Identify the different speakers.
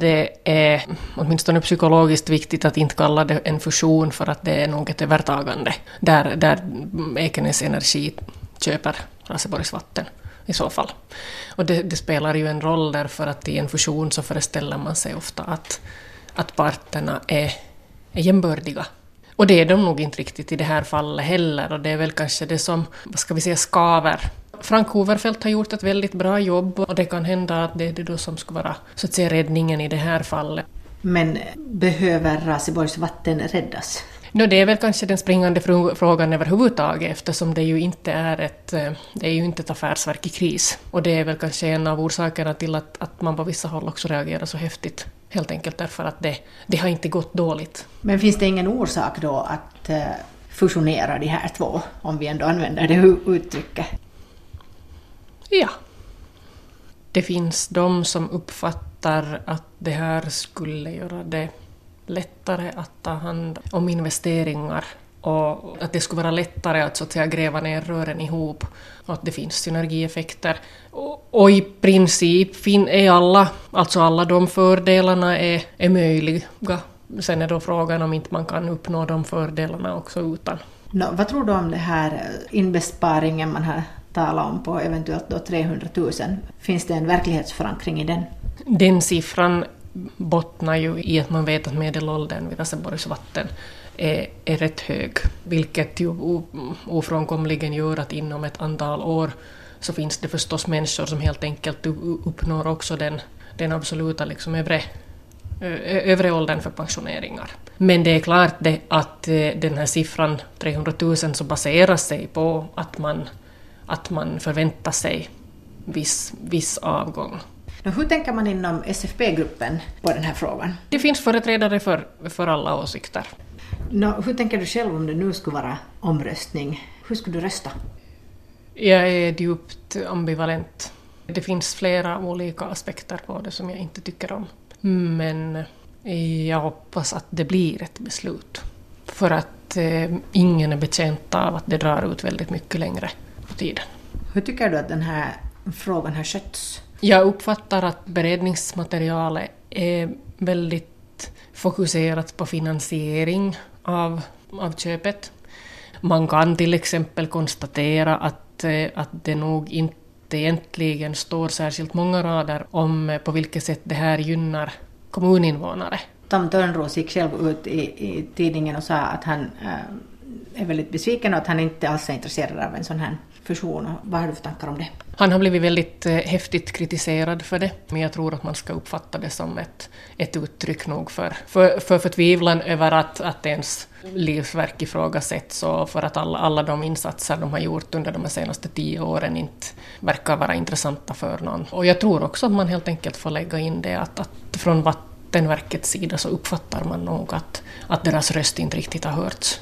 Speaker 1: Det är åtminstone psykologiskt viktigt att inte kalla det en fusion för att det är nog ett övertagande där, där Ekenäs Energi köper Raseborgs vatten i så fall. Och det, det, spelar ju en roll därför att i en fusion så föreställer man sig ofta att, att parterna är, är jämbördiga. Och det är de nog inte riktigt i det här fallet heller och det är väl kanske det som, vad ska vi säga, skaver. Frank Hoverfeldt har gjort ett väldigt bra jobb och det kan hända att det är det då som ska vara så att säga räddningen i det här fallet.
Speaker 2: Men behöver Raseborgs vatten räddas?
Speaker 1: No, det är väl kanske den springande frågan överhuvudtaget eftersom det ju inte är ett, eh, det är ju inte ett affärsverk i kris. Och det är väl kanske en av orsakerna till att, att man på vissa håll också reagerar så häftigt. Helt enkelt därför att det, det har inte gått dåligt.
Speaker 2: Men finns det ingen orsak då att eh, fusionera de här två, om vi ändå använder det uttrycket?
Speaker 1: Ja. Det finns de som uppfattar att det här skulle göra det lättare att ta hand om investeringar och att det skulle vara lättare att, så att säga, gräva ner rören ihop och att det finns synergieffekter. Och, och i princip fin, är alla, alltså alla de fördelarna är, är möjliga. Sen är då frågan om inte man kan uppnå de fördelarna också utan.
Speaker 2: No, vad tror du om det här eh, inbesparingen man har tala om på eventuellt då 300 000? Finns det en verklighetsförankring i den?
Speaker 1: Den siffran bottnar ju i att man vet att medelåldern vid Raseborgs vatten är, är rätt hög, vilket ju ofrånkomligen gör att inom ett antal år så finns det förstås människor som helt enkelt uppnår också den, den absoluta liksom övre, övre åldern för pensioneringar. Men det är klart det att eh, den här siffran 300 000 så baserar sig på att man, att man förväntar sig viss, viss avgång.
Speaker 2: Hur tänker man inom SFP-gruppen på den här frågan?
Speaker 1: Det finns företrädare för, för alla åsikter.
Speaker 2: No, hur tänker du själv om det nu skulle vara omröstning? Hur skulle du rösta?
Speaker 1: Jag är djupt ambivalent. Det finns flera olika aspekter på det som jag inte tycker om. Men jag hoppas att det blir ett beslut. För att eh, ingen är betjänt av att det drar ut väldigt mycket längre tiden.
Speaker 2: Hur tycker du att den här frågan har skötts?
Speaker 1: Jag uppfattar att beredningsmaterialet är väldigt fokuserat på finansiering av, av köpet. Man kan till exempel konstatera att, eh, att det nog inte egentligen står särskilt många rader om eh, på vilket sätt det här gynnar kommuninvånare.
Speaker 2: Tom Törnros gick själv ut i, i tidningen och sa att han äh, är väldigt besviken och att han inte alls är intresserad av en sån här fusion. Vad har du för tankar om det?
Speaker 1: Han har blivit väldigt eh, häftigt kritiserad för det, men jag tror att man ska uppfatta det som ett, ett uttryck nog för, för, för förtvivlan över att, att ens livsverk ifrågasätts och för att alla, alla de insatser de har gjort under de senaste tio åren inte verkar vara intressanta för någon. Och jag tror också att man helt enkelt får lägga in det att, att från Vattenverkets sida så uppfattar man nog att, att deras röst inte riktigt har hörts.